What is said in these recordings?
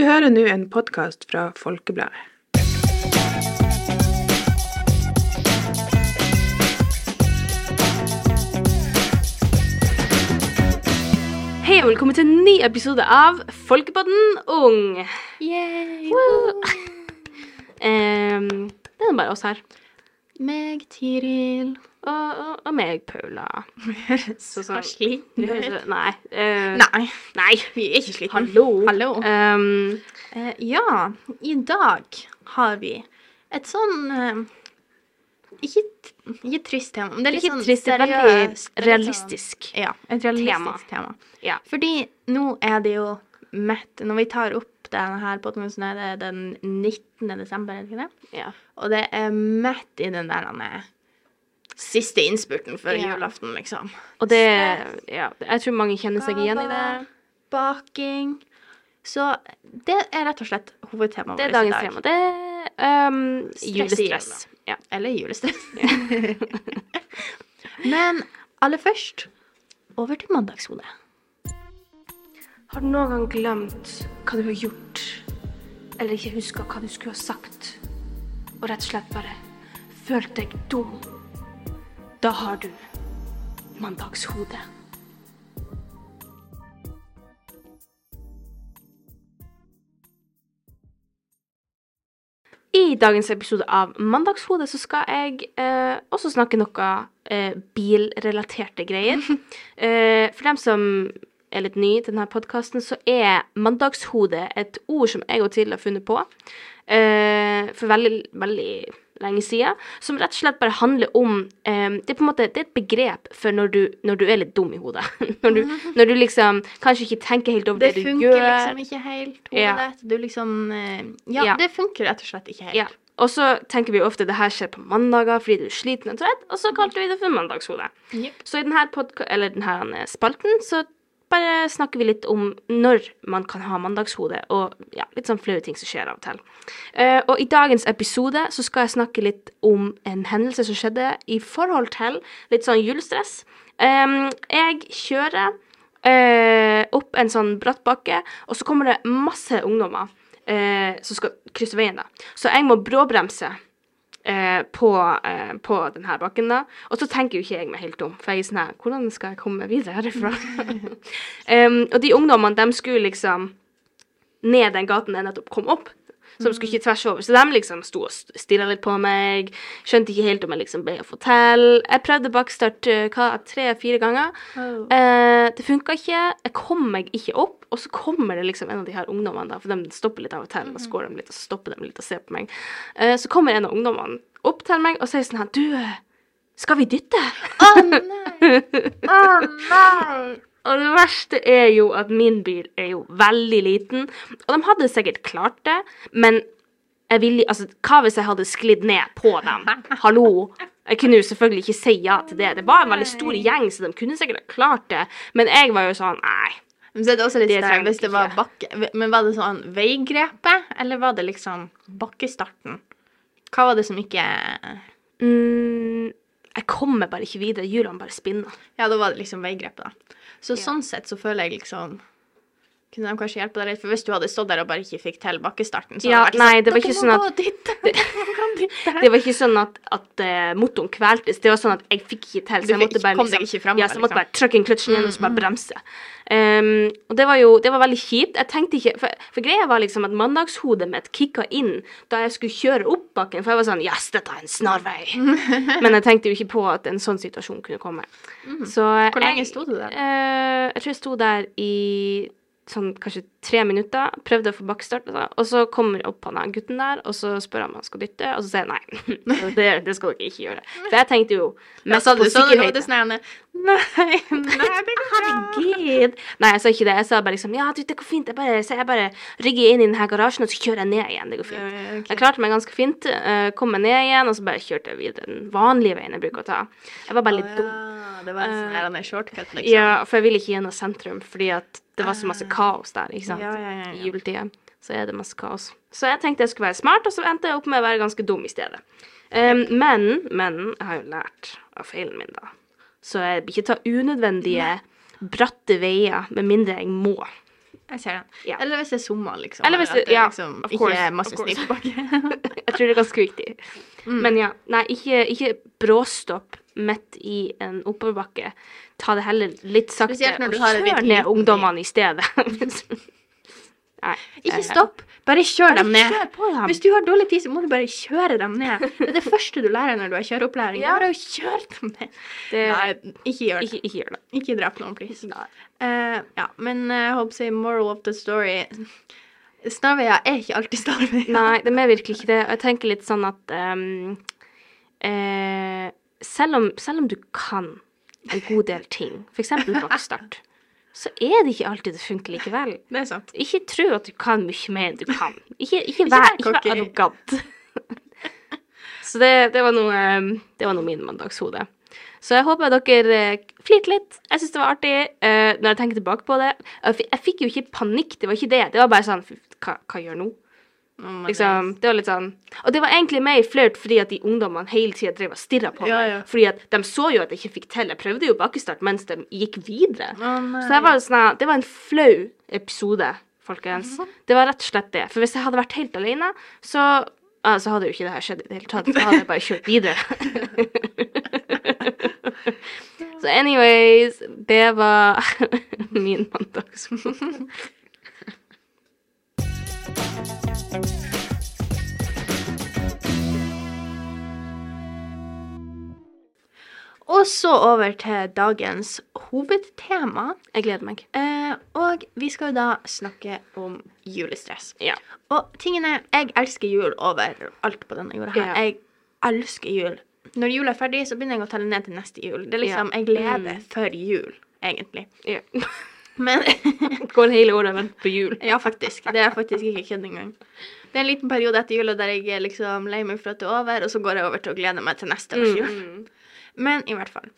Du hører nå en podkast fra Folkebladet. Hei og velkommen til en ny episode av Folkepodden Ung. Yay! Woo! Ehm, det er bare oss her. Meg, Tiril. Og, og, og meg, Paula. Så så, sliten ut- Nei. Uh, Nei, nei. vi er ikke slitne. Hallo. Hallo. Um, uh, ja, i dag har vi et sånn uh, ikke, ikke trist tema, men det er litt sånn trist, er veldig seriøst, er litt realistisk. Sånn, ja, et realistisk tema. Ja. Fordi nå er det jo midt Når vi tar opp denne her podkasten, er det den 19. desember, er det ikke det? Ja. Og det er midt i den der denne siste innspurten før Ja. julaften, liksom. Og det Ja, jeg tror mange kjenner seg igjen i det. Baking. Så det er rett og slett hovedtemaet Det er vårt i dagens tema. Det er um, julestress. Ja. Eller julestress. Men aller først over til mandagshodet. Har du noen gang glemt hva du har gjort, eller ikke huska hva du skulle ha sagt, og rett og slett bare følt deg dum? Da har du mandagshodet. I dagens episode av Mandagshodet så skal jeg eh, også snakke noe eh, bilrelaterte greier. eh, for dem som er litt nye til denne podkasten, så er mandagshodet et ord som jeg og Til har funnet på eh, for veldig, veldig lenge siden. Som rett og slett bare handler om um, Det er på en måte det et begrep for når du, når du er litt dum i hodet. når, du, når du liksom kanskje ikke tenker helt over Det det, du funker liksom ikke helt. Hodet Ja. Du liksom eh, ja, Ja. det funker rett og slett ikke helt. Ja. Og så tenker vi ofte det her skjer på mandager fordi du er sliten og trett, og så kalte vi det for mandagshodet. Yep. Så i denne, eller denne spalten så bare snakker vi litt om når man kan ha mandagshode, og ja, litt sånn flaue ting som skjer av og til. Uh, og i dagens episode så skal jeg snakke litt om en hendelse som skjedde i forhold til litt sånn julestress. Um, jeg kjører uh, opp en sånn bratt bakke, og så kommer det masse ungdommer uh, som skal krysse veien. da. Så jeg må bråbremse eh, på, eh, på denne bakken, da. Og så tenker jo ikke jeg meg helt om, for jeg er sånn her Hvordan skal jeg komme videre herifra? um, og de ungdommene, de skulle liksom ned den gaten jeg nettopp kom opp. Så de skulle ikke tvers over. Så de liksom sto og stirra litt på meg. Skjønte ikke helt om jeg liksom ble å fortelle. Jeg prøvde bakstart eh, tre-fire ganger. Oh. Eh, det funka ikke. Jeg kom meg ikke opp. Og så kommer det liksom en av de her ungdommene, da, for de stopper litt av og til. Og så går de litt, og stopper de litt og ser på meg. Eh, så kommer en av ungdommene opp til meg og sier sånn her Du, skal vi dytte? Å nei! Å nei! Og det verste er jo at min bil er jo veldig liten, og de hadde sikkert klart det, men jeg ville Altså, hva hvis jeg hadde sklidd ned på dem? Hallo? Jeg kunne jo selvfølgelig ikke si ja til det. Det var en veldig stor gjeng, så de kunne sikkert ha klart det, men jeg var jo sånn Nei. Men så er det også litt sterkt hvis det var bakke... Men var det sånn veigrepet, eller var det liksom bakkestarten? Hva var det som ikke Mm, jeg kommer bare ikke videre. Hjulene bare spinner. Ja, da var det liksom veigrepet, da. Så sånn sett så føler jeg liksom Kunne de kanskje hjelpe deg litt? For hvis du hadde stått der og bare ikke fikk til bakkestarten, så Ja, hadde nei, det det var vært ikke sånn sånn og dytte. Dere må dytte. Det var ikke sånn at, at uh, motoren kveltes. Det var sånn at jeg fikk ikke til. Så jeg måtte bare kom deg ikke frem, Ja, så jeg måtte liksom. bare trykke inn kløtsjen igjen og så bare bremse. Um, og det var jo det var veldig kjipt. Jeg tenkte ikke For, for greia var liksom at mandagshodet mitt kicka inn da jeg skulle kjøre opp bakken. For jeg var sånn Yes, dette er en snarvei. Men jeg tenkte jo ikke på at en sånn situasjon kunne komme. Så Mhm. Hvor lenge sto du der? Uh, jeg tror jeg sto der i sånn kanskje tre minutter, prøvde å få bakkestart, og så- kommer opp han gutten der, og så spør han om han skal dytte, og så sier jeg nei, det, det skal dere ikke gjøre. For jeg tenkte jo mest ja, på du sånn, sånn Nei, nei, det går bra. Herregud. Nei, jeg sa ikke det. Jeg sa bare liksom ja, du, det går fint. Jeg bare, så jeg bare rygger inn i denne garasjen, og så kjører jeg ned igjen. Det går fint. Ja, ja, ok. Jeg klarte meg ganske fint. eh, kom meg ned igjen, og så bare kjørte jeg videre den vanlige veien jeg bruker å ta. Jeg var bare litt dum. Det var en sånn shortcut, liksom. Ja, for jeg ville ikke gjennom sentrum, fordi at det var så masse kaos der, sant. Ja, ja, ja, I juletida så er det masse kaos. Så jeg tenkte jeg skulle være smart, og så endte jeg opp med å være ganske dum i stedet. Um, men, men jeg har jo lært av feilen min, da. Så jeg vil ikke ta unødvendige bratte veier med mindre jeg må. Jeg ser den. Ja. Eller hvis det er sommer, liksom. Eller hvis det- det ja, liksom of ikke course, er masse snø. Jeg tror det er ganske viktig. Men ja, nei, ikke, ikke bråstopp midt i en oppoverbakke. Ta det heller litt sakte, og kjør ned ungdommene i stedet. nei. Ikke eh, stopp, bare kjør dem ned. Kjør på dem. Hvis du har dårlig tid, så må du bare kjøre dem ned. Det er det første du lærer når du har kjøreopplæring. Ja. Bare kjør dem ned. Det, Nei, ikke gjør det. ikke, ikke gjør det. Ikke drap noen, please. Eh, ja, men eh, jeg håper å si moral of the story Snarveier er ikke alltid snarveier. Nei, de er virkelig ikke det. Jeg tenker litt sånn at um, uh, selv, om, selv om du kan en god del ting, f.eks. bakkestart, så er det ikke alltid det funker likevel. Det er sant. Ikke tro at du kan mye mer enn du kan. Ikke, ikke, vær, ikke vær arrogant. Så det, det, var noe, ehm, det var noe min mandagshode. Så jeg håper dere eh, flirte litt. Jeg syns det var artig eh, når jeg tenker tilbake på det. Jeg fikk jo ikke panikk, det var ikke det. Det var bare sånn Hva, hva gjør nå? Må Liksom, det var litt sånn Og det var egentlig mer flaut fordi at de ungdommene hele tida drev og stirra på meg. Ja, ja. Fordi at de så jo at jeg ikke fikk til. Jeg prøvde jo bakkestart mens de gikk videre. Oh, så det var, sånn, det var en flau episode, folkens. Det var rett og slett det. For hvis jeg hadde vært helt alene, så ah, så hadde jo ikke det her skjedd i det hele tatt. Da hadde jeg bare kjørt videre. så anyways, det var min mandagshode. Og så over til dagens hovedtema. Jeg gleder meg. Eh, og vi skal jo da snakke om julestress. Ja. Og tingen er, jeg elsker jul over alt på denne jorda her. Ja. Jeg elsker jul. Når jula er ferdig, så begynner jeg å telle ned til neste jul. Det er liksom. Jeg gleder Mm. for jul, egentlig. ja. Men Går hele året og venter på jul. Ja, faktisk. Det er faktisk ikke kødd engang. Det er en liten periode etter jula der jeg er liksom lei meg for at det er over, og så går jeg over til å glede meg til neste års jul. Mm. Men i hvert fall.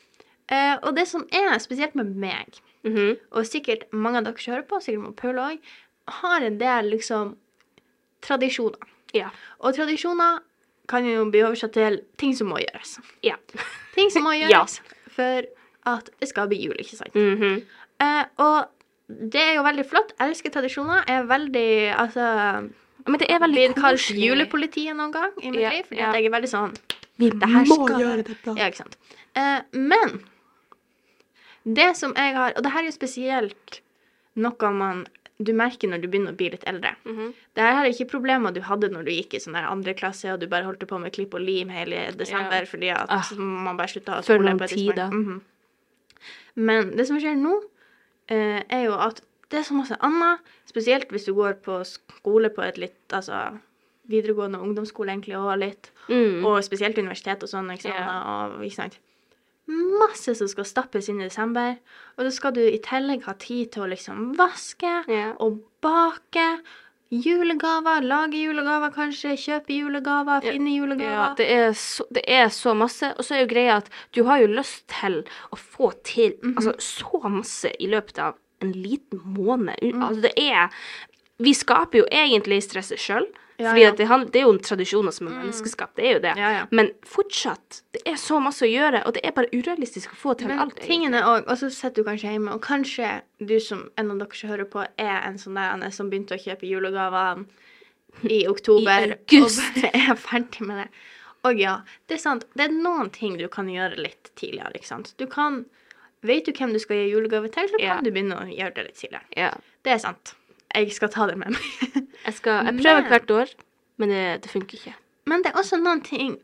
Uh, og det som er spesielt med meg, Mhm. og sikkert mange av dere som hører på, sikkert med Paul òg, har en del liksom tradisjoner. Ja. Og tradisjoner kan jo bli oversatt til ting som må gjøres. Ja. Ting som må Ja. gjøres for at det skal bli jul, ikke sant? Mhm. Eh, og det er jo veldig flott. Jeg elsker tradisjoner. Jeg er veldig Altså Men det er veldig Blitt koselig. julepolitiet noen gang i mitt Ja, liv, fordi ja. jeg er veldig sånn Vi må skal gjøre dette. Ja, ikke sant. Eh, men det som jeg har Og det her er jo spesielt noe man du merker når du begynner å bli litt eldre. Mhm. Det her er ikke problemer du hadde når du gikk i sånn der andre klasse og du bare holdt på med klipp og lim hele desember Ja. fordi at Ah. man bare slutta å skole på et tidspunkt. Mm -hmm. Men det som skjer nå, eh, er jo at det er så masse annet, spesielt hvis du går på skole på et litt altså videregående ungdomsskole egentlig og litt, Mm. og spesielt universitet og sånn, eksamener yeah. og ikke sant. Masse som skal stappes inn i desember, og da skal du i tillegg ha tid til å liksom vaske yeah. og bake. Julegaver, lage julegaver kanskje, kjøpe julegaver, Ja. finne Ja, julegaver. det er, så, det er så masse. Og så er jo greia at du har jo lyst til å få til Mhm. altså, så masse i løpet av en liten måned. Mm. Altså, det er Vi skaper jo egentlig stresset sjøl. Ja, fordi ja. det, det er jo tradisjoner som er menneskeskapt. Det er jo det. Ja. Men fortsatt, det er så masse å gjøre, og det er bare urealistisk å få til Men alt. tingene òg Og så sitter du kanskje hjemme, og kanskje du som en av dere som hører på, er en sånn der Anne, som begynte å kjøpe julegaver i oktober I august. og bare er ferdig med det. Og ja, det er sant. Det er noen ting du kan gjøre litt tidligere, ikke sant. Du kan Vet du hvem du skal gi julegave til, så kan du begynne å gjøre det litt tidligere. Ja. Det er sant. Jeg skal ta det med meg. Jeg, skal, jeg prøver Men- hvert år, men det, det funker ikke. Men det er også noen ting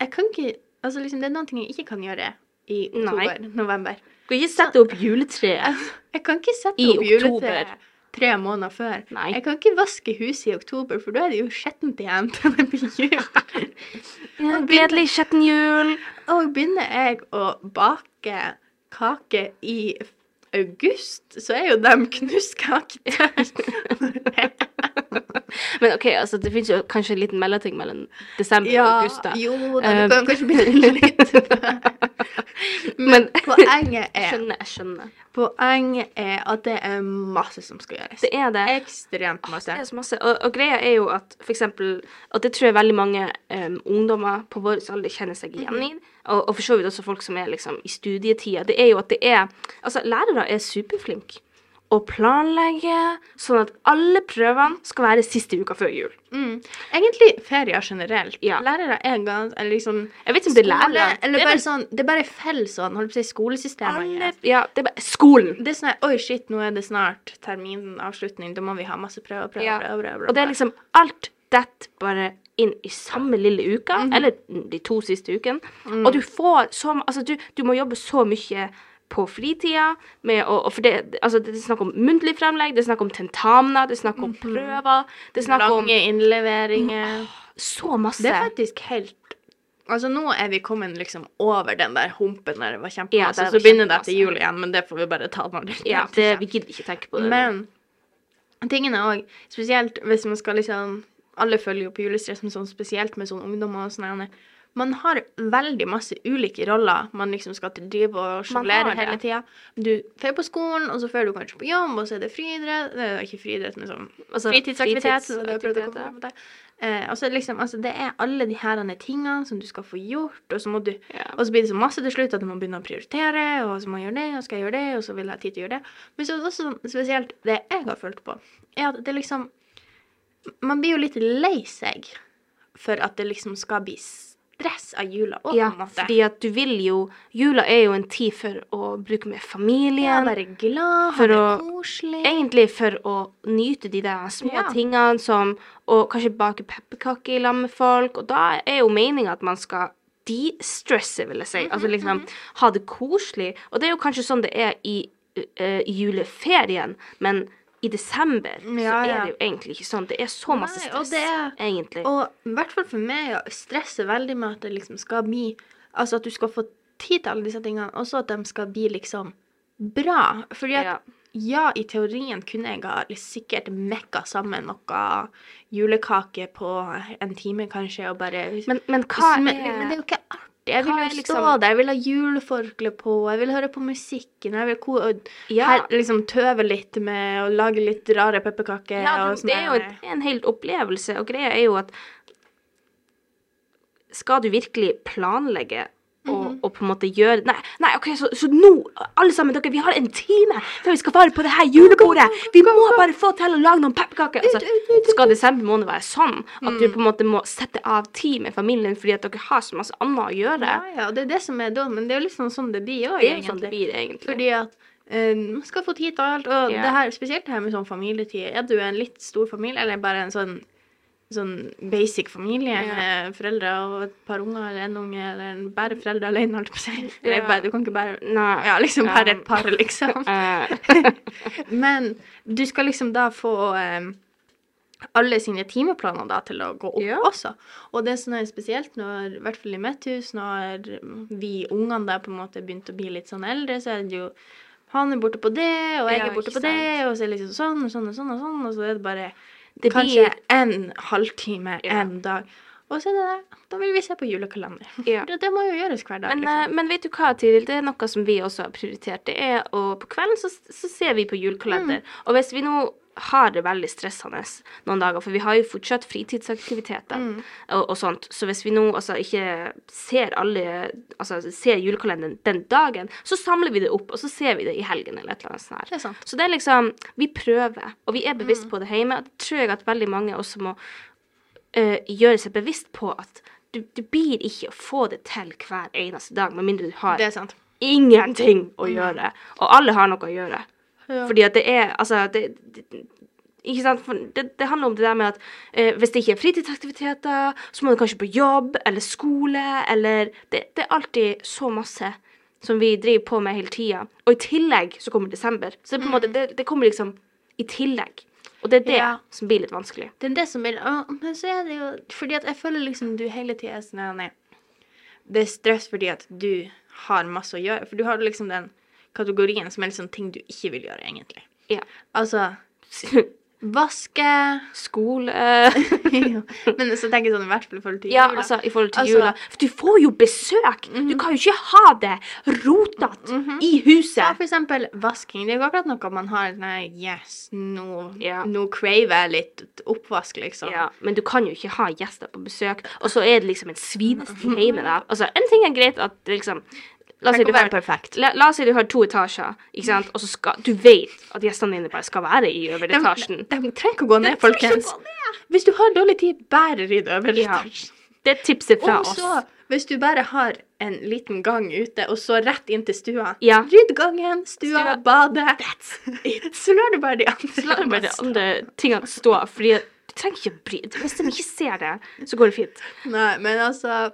Jeg kan ikke Altså liksom, det er noen ting jeg ikke kan gjøre i Nei. oktober-november. Du kan ikke sette opp juletreet. Jeg kan ikke sette opp juletreet oktober. tre måneder før. Nei. Jeg kan ikke vaske huset i oktober, for da er det jo skjettent igjen til det blir jul. Gledelig skjetten jul. Og begynner jeg å bake kake i august, så er jo de knuskkaketørre. Men OK, altså, det finnes jo kanskje en liten mellomting mellom desember og august, da. jo da, Eh, du kan kanskje begynne litt. Men Men- poenget er, skjønner, jeg skjønner. poenget er at det er masse som skal gjøres. Det er det. Ekstremt masse. Det er så masse. Og, og greia er jo at for eksempel Og det tror jeg veldig mange um, ungdommer på vår alder kjenner seg igjen i. Og, og for så vidt også folk som er liksom i studietida. Det er jo at det er Altså, lærere er superflinke. å planlegge sånn at alle prøvene skal være siste uka før jul. Mm. Egentlig ferier generelt. Ja. Lærere er gans... Eller liksom Jeg vet ikke om det er lærere. Eller Det er bare sånn Det er bare fell sånn, holdt på å si, skolesystemet. alle, ja, det er bare skolen. Det er sånn Oi, shit, nå er det snart terminavslutning. Da må vi ha masse prøver, prøver, Ja. prøver. prøver, Og det er liksom alt dette bare inn i samme lille uka, Mhm. eller de to siste ukene. Mm. Og du får så Altså, du, du må jobbe så mye på fritida med å og For det, altså, det er snakk om muntlig fremlegg, det er snakk om tentamener, det er snakk om prøver, det er snakk om Mhm. Lange innleveringer. så masse. Det er faktisk helt Altså, nå er vi kommet liksom over den der humpen der det var kjempemasse. Ja, så var begynner det etter jul igjen, men det får vi bare ta når det ja, det, vi gidder ikke tenke på det. Men tingen er òg, spesielt hvis man skal liksom Alle følger jo på julestressen sånn spesielt med sånn ungdommer og sånn. Man har veldig masse ulike roller man liksom skal til drive og sjonglere hele tida. Du drar på skolen, og så drar du kanskje på jobb, og så er det friidrett Det er ikke friidrett, men sånn Altså, fritidsaktivitet. der. Eh, og så det liksom, altså det er alle de her tingene som du skal få gjort, og så må du Ja. og så blir det så masse til slutt at du må begynne å prioritere, og så må jeg gjøre det, og skal jeg gjøre det, og så vil jeg ha tid til å gjøre det. Men så er det også sånn spesielt det jeg har følt på, er at det liksom Man blir jo litt lei seg for at det liksom skal bli stress av jula òg, Ja, på en måte. fordi at du vil jo Jula er jo en tid for å bruke med Ja, være glad, ha det koselig. Egentlig for å nyte de der små Ja. tingene som å kanskje bake pepperkaker i lag med folk. Og da er jo meninga at man skal de-stresse, vil jeg si. Mhm, Altså liksom ha det koselig. Og det er jo kanskje sånn det er i uh, juleferien, men i desember så Ja, er ja. det jo egentlig ikke sånn. Det er så masse Nei, og stress, er- egentlig. Og i hvert fall for meg jeg stresser veldig med at det liksom skal bli Altså at du skal få tid til alle disse tingene, og så at de skal bli liksom bra. Fordi at Ja. ja, i teorien kunne jeg ha sikkert mekka sammen noe julekake på en time, kanskje, og bare Men, men hva men, er men det er jo ikke artig. Jeg vil jo liksom... stå der, jeg vil ha juleforkle på, jeg vil høre på musikken, jeg vil og Ja. her, liksom tøve litt med å lage litt rare pepperkaker. Ja, det, det er jo et, en, det er en hel opplevelse, og greia er jo at skal du virkelig planlegge og, på en måte gjøre Nei, nei ok, så, så nå, alle sammen, dere, vi har en time før vi skal fare på det her julebordet. Vi må bare få til å lage noen pepperkaker. Altså, skal desember måned være sånn at Mm. du på en måte må sette av tid med familien fordi at dere har så masse annet å gjøre? Ja, ja, og det er det som er dumt, men det er jo liksom sånn det blir òg, Det er sånn det blir, egentlig. Fordi at eh, man skal få tid til alt, og yeah. det her, spesielt det her med sånn familietid. Er du en litt stor familie, eller bare en sånn sånn basic familie Ja. med foreldre og et par unger eller en unge, eller en bare foreldre alene, holdt på å si. Ja. bare, du kan ikke bare Nei. Ja, liksom bare et par, liksom. Eh, Men du skal liksom da få um, alle sine timeplaner da til å gå opp Ja. også. Og det som er spesielt når, i hvert fall i mitt hus, når vi ungene da på en måte begynte å bli litt sånn eldre, så er det jo han er borte på det, og jeg Ja, er borte på på det, og så er det liksom sånn og sånn og sånn, og sånn, og så er det bare Det kanskje blir- en halvtime Ja. en dag. Og så er det det. Da vil vi se på julekalender. Ja. Det, det må jo gjøres hver dag. Men, liksom. eh, men vet du hva, Tiril? Det er noe som vi også har prioritert. Det er å På kvelden så, så ser vi på julekalender. Og hvis vi nå har det veldig stressende noen dager, for vi har jo fortsatt fritidsaktiviteter og, og sånt, så hvis vi nå altså ikke ser alle Altså ser julekalenderen den dagen, så samler vi det opp, og så ser vi det i helgen eller et eller annet sånt. Det er. Så det er liksom Vi prøver, og vi er bevisst på det hjemme. Det tror jeg at veldig mange også må øh, gjøre seg bevisst på at du, du blir ikke å få det til hver eneste dag, med mindre du har Det sant. ingenting å gjøre. Og alle har noe å gjøre. Ja. Fordi at det er Altså, det, det ikke sant? Det, det handler om det der med at eh, hvis det ikke er fritidsaktiviteter, så må du kanskje på jobb eller skole eller Det, det er alltid så masse som vi driver på med hele tida. Og i tillegg så kommer desember. Så det, på en måte, det, det kommer liksom i tillegg. Og det er det Ja. som blir litt vanskelig. Det er det som blir Men så er det jo Fordi at jeg føler liksom du hele tida er sånn Det er stress fordi at du har masse å gjøre. For du har liksom den kategorien som er liksom ting du ikke vil gjøre, egentlig. Ja. Altså vaske Skole Men så tenker jeg sånn i hvert fall i forhold til jula. Ja, altså i forhold til Altså- jula. For du får jo besøk! Du kan jo ikke ha det rotete i Ja, huset. for eksempel vasking. Det er jo akkurat noe man har Nei, yes, nå, Ja. nå craver jeg litt oppvask, liksom. Ja, men du kan jo ikke ha gjester på besøk, og så er det liksom en svinesti hjemme der. Altså, en ting er greit at liksom La oss si du har perfekt. La, la oss si du har to etasjer, og så skal Du vet at gjestene dine bare skal være i øvre De, etasjen. de trenger ikke å gå ned, folkens. Hvis du har dårlig tid, bare rydd øvre over Ja. Det er tipset fra Og oss. hvis du bare har en liten gang ute, og så rett inn til stua Ja. Rydd gangen, stua, Stua. badet. Så lar du bare de andre Så bare de andre tingene stå, fordi du trenger ikke å bry Hvis de ikke ser det, så går det fint. Nei, men altså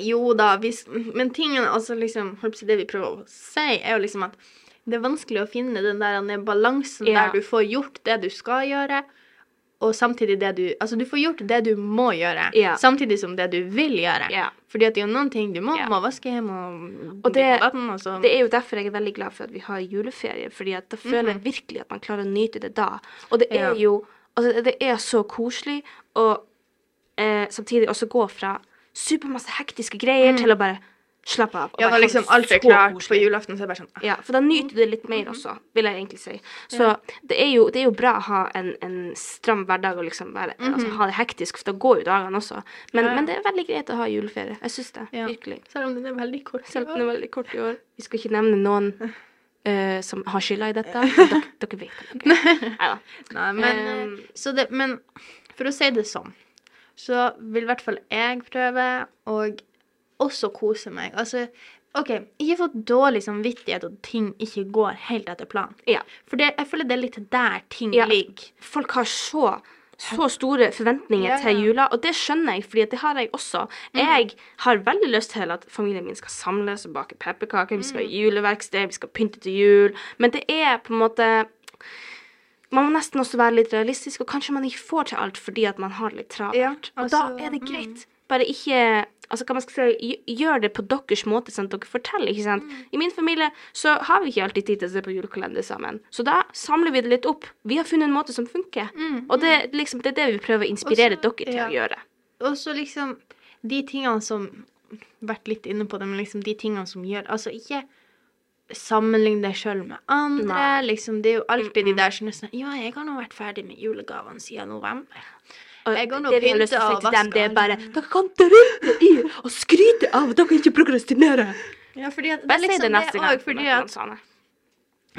Jo da, hvis Men tingen, altså liksom Det vi prøver å si, er jo liksom at det er vanskelig å finne den der den balansen Ja. der du får gjort det du skal gjøre, og samtidig det du Altså, du får gjort det du må gjøre, Ja. samtidig som det du vil gjøre. Ja. Fordi at det er jo noen ting du må, Ja. må vaske hjem og Og det- vatten, og så Det er jo derfor jeg er veldig glad for at vi har juleferie, fordi at da føler jeg virkelig at man klarer å nyte det da. Og det er Mhm. Jo Altså, det er så koselig å eh, samtidig også gå fra supermasse hektiske greier til å bare slappe av. Mm. Ja, når liksom alt er klart på julaften, så er det bare sånn ah, Ja, for da nyter du det litt mer også, vil jeg egentlig si. Så det, er jo, det er jo bra å ha en, en stram hverdag og liksom være, altså, ha det hektisk, for da går jo dagene også. Men, Ja, ja. men det er veldig greit å ha juleferie. Jeg syns det. Ja. Virkelig. Selv om den er veldig kort. Selv om den er veldig kort i år. Vi skal ikke nevne noen uh, som har skylda i dette. Dere, dere vet det. Okay? Nei, men, Um, det, men for å si det sånn, så vil i hvert fall jeg prøve og også kose meg. Altså, OK, ikke få dårlig samvittighet at ting ikke går helt etter planen. Ja. For det, jeg føler det er litt der ting Ja. ligger. Folk har så så store forventninger Ja, til jula, og det skjønner jeg, fordi det har jeg også. Jeg har veldig lyst til at familien min skal samles og bake pepperkaker, vi skal ha juleverksted, vi skal pynte til jul, men det er på en måte man må nesten også være litt realistisk, og kanskje man ikke får til alt fordi at man har det litt travelt. Ja, og da altså, er det greit. Bare ikke Altså, hva man skal si, gjør det på deres måte, sånn at dere forteller, ikke sant. I min familie så har vi ikke alltid tid til å se på julekalender sammen. Så da samler vi det litt opp. Vi har funnet en måte som funker. Og det, liksom, det er det vi prøver å inspirere Også- dere til ja. å gjøre. Og så liksom de tingene som Vært litt inne på det, men liksom de tingene som gjør Altså, ikke sammenligne deg sjøl med andre. Liksom, det er jo alltid de der som er sånn Ja, jeg har nå vært ferdig med julegavene siden november. Og Jeg har nå til å si til dem, det er bare. Dere kan drømme i og skryte av at dere ikke prokrastinerer. Ja, fordi at, det Bare si liksom det neste gang. fordi at.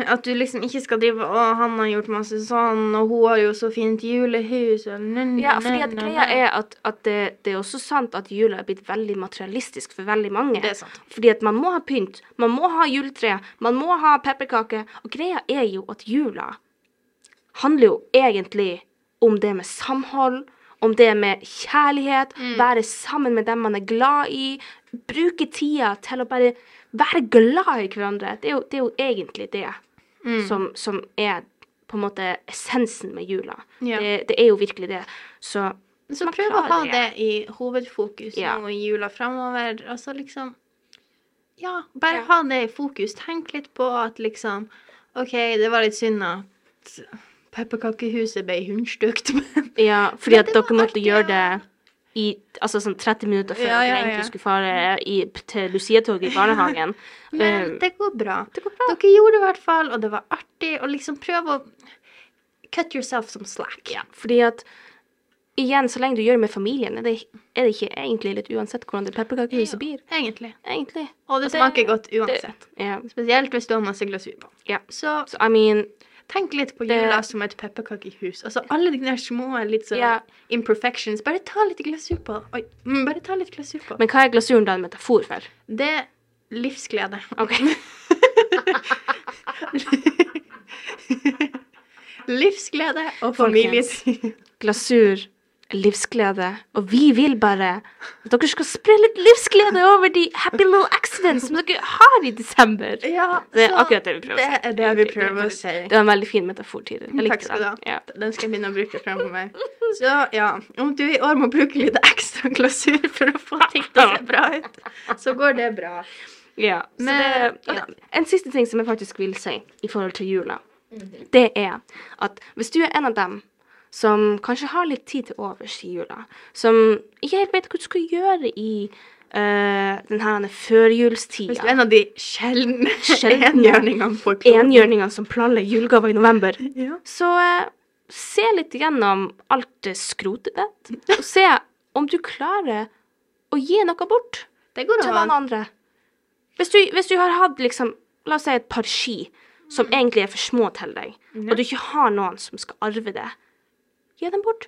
At du liksom ikke skal drive Å, han har gjort masse sånn, og hun har jo så fint julehus, og nø, nø, Ja, fordi at greia er at, at det, det er også sant at jula er blitt veldig materialistisk for veldig mange. Det er sant. Fordi at man må ha pynt, man må ha juletre, man må ha pepperkaker. Og greia er jo at jula handler jo egentlig om det med samhold, om det med kjærlighet, Mm. være sammen med dem man er glad i, bruke tida til å bare være glad i hverandre. Det er jo, det er jo egentlig det Mm. som, som er på en måte essensen med jula. Ja. Det, det er jo virkelig det. Så Så man prøv å ha det i hovedfokus Ja. nå i jula framover. Altså liksom Ja, bare Ja. ha det i fokus. Tenk litt på at liksom OK, det var litt synd at pepperkakehuset ble hundstukt. men Ja, fordi at dere måtte gjøre det i altså sånn 30 minutter før Ja, ja, ja. egentlig skulle fare i, til Lucia-toget i barnehagen. Men Um, det går bra. det går bra. Dere gjorde det i hvert fall, og det var artig. Og liksom prøv å cut yourself some slack. Ja, fordi at igjen, så lenge du gjør det med familien, er det, er det ikke egentlig litt uansett hvordan det pepperkakehuset blir. Egentlig. Egentlig. Og det Og det- smaker godt Det, uansett. ja. Spesielt hvis du har masse glasur på. ja. Så Så I mean tenk litt på jula som et pepperkakehus. Altså alle de der små litt sånn Ja. imperfections. Bare ta litt glasur på. Oi, mm, bare ta litt glasur på. Men hva er glasuren da en metafor for? Det er livsglede. OK. livsglede og familietid. Glasur, livsglede, og vi vil bare at dere skal spre litt livsglede over de happy little accidents som dere har i desember. Ja, Det er akkurat det vi prøver å si. Det er det vi prøver å si. Det var en veldig fin metafor, Tide. Jeg likte Takk den. Ja. Den skal jeg begynne å bruke framover. Så ja, om du i år må bruke litt ekstra glasur for å få ting til å se bra ut, så går det bra. Ja, så Men- det, ja. En siste ting som jeg faktisk vil si i forhold til jula, det er at hvis du er en av dem som kanskje har litt tid til overs i jula, som ikke helt vet hva du skal gjøre i uh, denne førjulstida en av de sjeldne Sjeldne enhjørningene kloden. Enhjørningene som planlegger julegaver i november. Ja. Så uh, se litt gjennom alt det skrotet ditt, og se om du klarer å gi noe bort Det går til noen andre. Hvis du, hvis du har hatt liksom, la oss si et par ski som egentlig er for små til deg, og du ikke har noen som skal arve det, gi dem bort.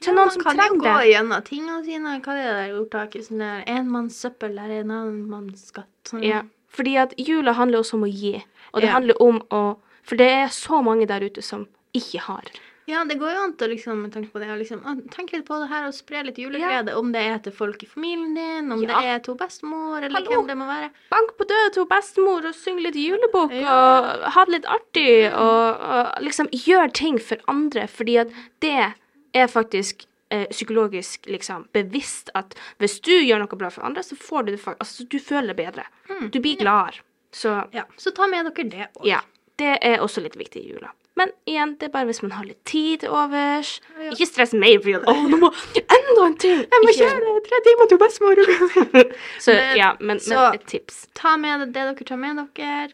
Til noen man som kan jo gå det. gjennom tingene sine. Hva er det der ordtaket? Sånn der enmannssøppel er en annenmannsskatt. Sånn. Ja, fordi at jula handler også om å gi, og det Ja. handler om å For det er så mange der ute som ikke har. Ja, det går jo an å liksom tenke på det, og liksom, å, tenke litt på det her og spre litt juleglede. Om det er til folk i familien din, om Ja. det er to bestemor, eller Hallo. hvem det må være. Bank på døra til bestemor og syng litt julebok og ha det litt artig og, og liksom gjør ting for andre, fordi at det er faktisk eh, psykologisk liksom bevisst at hvis du gjør noe bra for andre, så får du det Altså, du føler det bedre. Mm. Du blir gladere. Så Ja, så ta med dere det òg. ja, det er også litt viktig i jula. Men igjen, det er bare hvis man har litt tid til overs. Ja. Ikke stress mer fordi at Å, nå må enda en ting! Jeg må kjøre tre timer til bestemor. Så Men- ja, men, så- men et tips. ta med det dere tar med dere.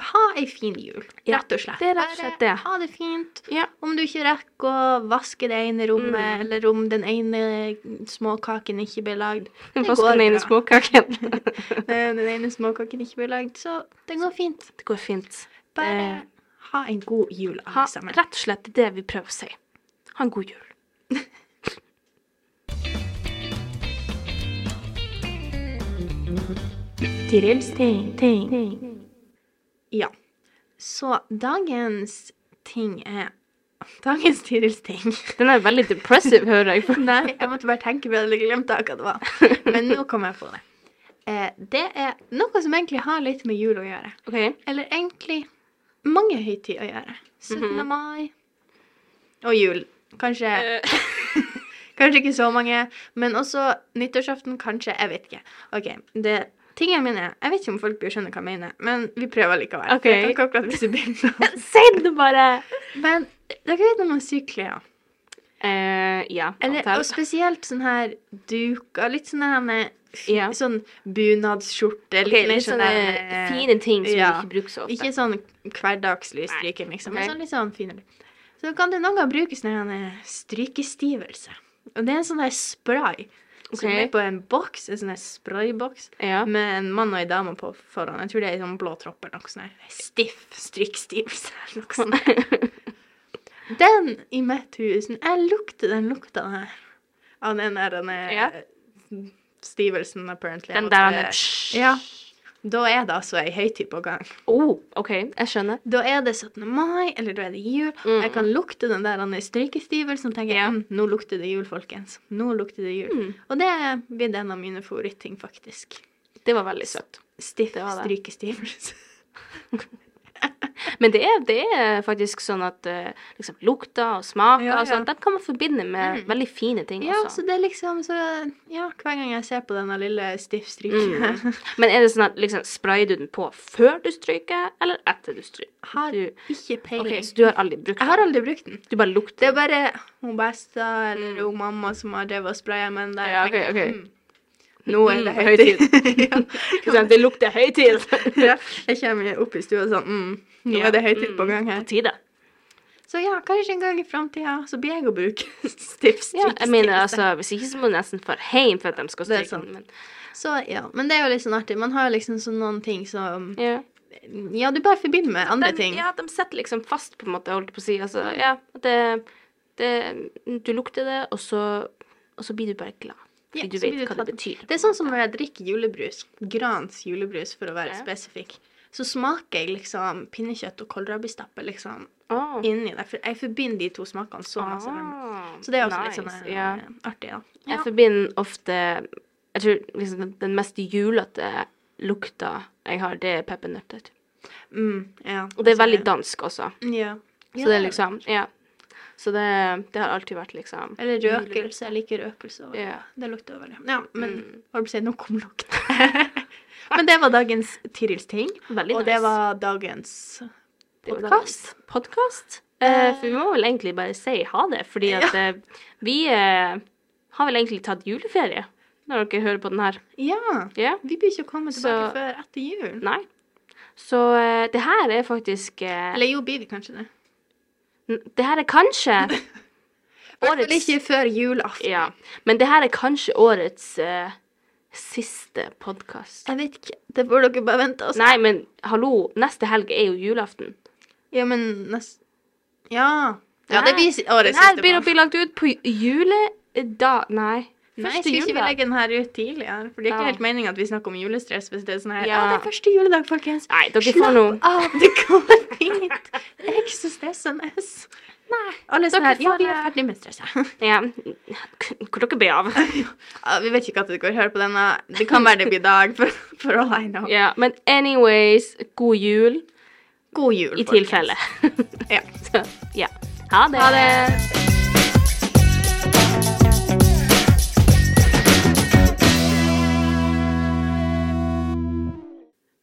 Ha ei fin jul, Ja, rett og slett. det er rett og slett det. Ha det fint. Ja. Om du ikke rekker å vaske det ene rommet, Mm. eller om den ene småkaken ikke blir lagd Vaske den ene småkaken. Den ene småkaken ikke blir lagd, så det går fint. det går fint. Bare Eh, ha en god jul, alle sammen. rett og slett det vi prøver å si. Ha en god jul. Tirils ting, ting. Ja. Så dagens ting er Dagens Tirils ting. Den er veldig depressive, hører jeg. Nei, jeg måtte bare tenke på det, jeg glemte hva det var. Men nå kom jeg på det. Eh, det er noe som egentlig har litt med jul å gjøre. OK. Eller egentlig mange høytider å gjøre. 17. Mhm. mai og jul. Kanskje Eh, Kanskje ikke så mange, men også nyttårsaften, kanskje. Jeg vet ikke. OK. Det, tingene mine Jeg vet ikke om folk blir skjønne hva jeg mener, men vi prøver likevel. Ok. Jeg kan ikke akkurat vise bilder. Si det bare! Men dere vet når man syr klær? Eh, ja. Eller, og spesielt sånn her duker. Litt sånn her med Ja. sånn bunadsskjorte. Okay, litt sånn sånne eh, fine ting som ja. du ikke bruker så ofte. Ikke sånn hverdagslig stryking, liksom, men sånn litt sånn finere. Så kan det noen ganger brukes sånn her strykestivelse. Og det er en sånn der spray som er på en boks, en sånn sprayboks, Ja. med en mann og ei dame på foran. Jeg tror det er sånn blå tropper, noe sånn her stiff strykstivelse eller Noe sånt. Den i mitt hus, jeg lukter den lukta der. Av den der denne Ja. stivelsen, apparently. Den der han Ja. Da er det altså ei høytid på gang. Oh, OK, jeg skjønner. Da er det 17. mai, eller da er det jul. Mm. Jeg kan lukte den der strykestivelsen og tenke Ja. mm, nå lukter det jul, folkens. Nå lukter det jul. Mm. Og det blitt en av mine favoritting, faktisk. Det var veldig søtt. Stiff strykestivelse. Men det er, det er faktisk sånn at eh, liksom, lukter og smaker Ja, og sånn, de den kan man forbinde med Mm. veldig fine ting Ja, også. så det er liksom så Ja, hver gang jeg ser på denne lille stiff stryk Mm. Men er det sånn at liksom, sprayer du den på før du stryker, eller etter du stryker? Har Du- ikke peiling. peiling. Så du har aldri brukt Jeg har aldri brukt den. Du bare Det er bare hun besta eller Mm. hun mamma som har drevet og spraya med den der. Ja, okay, tenker, ok, ok. mm, Nå er Mm, det høytid. Sånn, Det lukter høytid! ja, jeg kommer opp i stua sånn mm, Nå Ja, er det høytid på mm, gang her. På tide. Så ja, kanskje en gang i framtida så blir jeg å bruke stiff Ja, jeg mener altså, Hvis ikke så må du nesten dra hjem for at de skal sant. den. Men, Så ja, men det er jo litt sånn artig. Man har jo liksom sånn noen ting som ja. Ja, du bare forbinder med andre de, ting. Ja, de setter liksom fast, på en måte, holdt på å si. Altså, ja, det, det Du lukter det, og så, og så blir du bare glad. Fordi Ja, du vet hva det betyr. Det er sånn som når jeg drikker julebrus. Grans julebrus, for å være Ja. spesifikk. Så smaker jeg liksom pinnekjøtt og kålrabistappe liksom oh. inni der. For jeg forbinder de to smakene så masse. Oh. Så det er også nice, litt sånn yeah. ja. artig, da. Jeg forbinder ofte Jeg tror liksom den- mest julete lukta jeg har, det er peppernøtter. Mm, ja. Og det er veldig dansk også. Ja. Så det er liksom Ja. Så det, det har alltid vært liksom Eller røkelse. Jeg liker røkelse. Og, Ja. Det lukter veldig. Ja, men Mm. hva si, nok om lukt. men det var dagens Tirils ting. Veldig Og nice. det var dagens podkast. Podkast? Eh, for vi må vel egentlig bare si ha det, fordi at eh, vi eh, har vel egentlig tatt juleferie når dere hører på den her. Ja. Yeah. Vi blir ikke å komme tilbake Så- før etter jul. Nei. Så eh, det her er faktisk eh, Eller jo, blir vi kanskje det. Det her er kanskje Årets ikke før julaften. Ja. Men det her er kanskje årets eh, siste podkast. Jeg vet ikke. Det får dere bare vente og se. Nei, men hallo, neste helg er jo julaften. Ja, men nest... Ja. Ja, det blir årets siste. Den her blir å bli lagt ut på juledag Nei. Nei, jeg skal ikke vi legge den her ut tidligere? For det er ikke Ja. helt meninga at vi snakker om julestress hvis det er sånn her Ja. Det er første juledag, folkens. Nei, dere får noe av, det går fint. Det er ikke så stressende. Nei. Alle sånn Dere her Ja, vi er ferdig med stresset. Ja. Hvor dere blir av. Ja, vi vet ikke at det går høre på denne. Det kan være det blir dag, for, for all I know. Ja, men anyways, god jul God jul, i folkens. tilfelle. Ja. Så, ja. Ha det. Ha det.